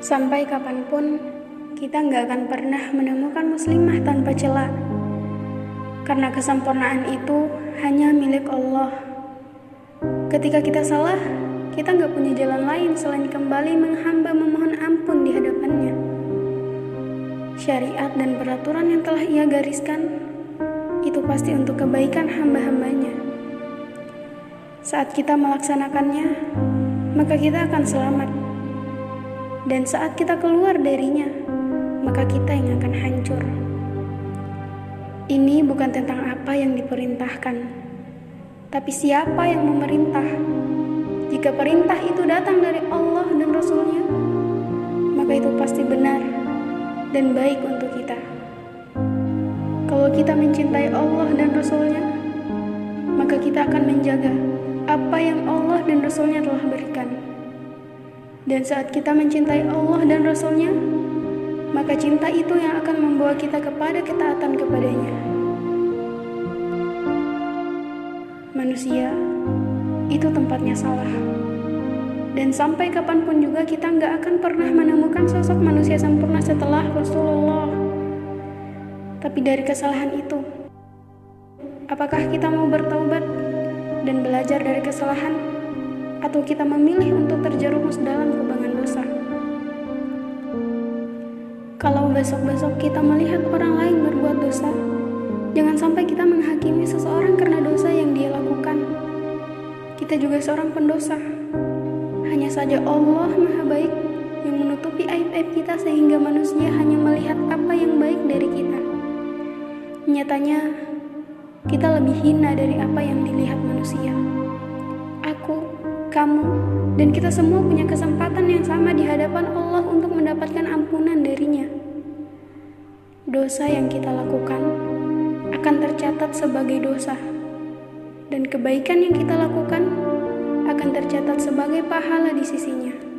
Sampai kapan pun, kita nggak akan pernah menemukan muslimah tanpa celah. Karena kesempurnaan itu hanya milik Allah. Ketika kita salah, kita nggak punya jalan lain selain kembali menghamba memohon ampun di hadapannya. Syariat dan peraturan yang telah ia gariskan, itu pasti untuk kebaikan hamba-hambanya. Saat kita melaksanakannya, maka kita akan selamat dan saat kita keluar darinya, maka kita yang akan hancur. Ini bukan tentang apa yang diperintahkan, tapi siapa yang memerintah. Jika perintah itu datang dari Allah dan Rasul-Nya, maka itu pasti benar dan baik untuk kita. Kalau kita mencintai Allah dan Rasul-Nya, maka kita akan menjaga apa yang Allah dan Rasul-Nya telah berikan. Dan saat kita mencintai Allah dan Rasul-Nya, maka cinta itu yang akan membawa kita kepada ketaatan kepadanya. Manusia itu tempatnya salah. Dan sampai kapan pun juga kita nggak akan pernah menemukan sosok manusia sempurna setelah Rasulullah. Tapi dari kesalahan itu, apakah kita mau bertaubat dan belajar dari kesalahan? Atau kita memilih untuk terjerumus dalam kubangan dosa. Kalau besok-besok kita melihat orang lain berbuat dosa, jangan sampai kita menghakimi seseorang karena dosa yang dia lakukan. Kita juga seorang pendosa. Hanya saja Allah Maha Baik yang menutupi aib-aib kita sehingga manusia hanya melihat apa yang baik dari kita. Nyatanya, kita lebih hina dari apa yang dilihat manusia. Aku kamu, dan kita semua punya kesempatan yang sama di hadapan Allah untuk mendapatkan ampunan darinya. Dosa yang kita lakukan akan tercatat sebagai dosa, dan kebaikan yang kita lakukan akan tercatat sebagai pahala di sisinya.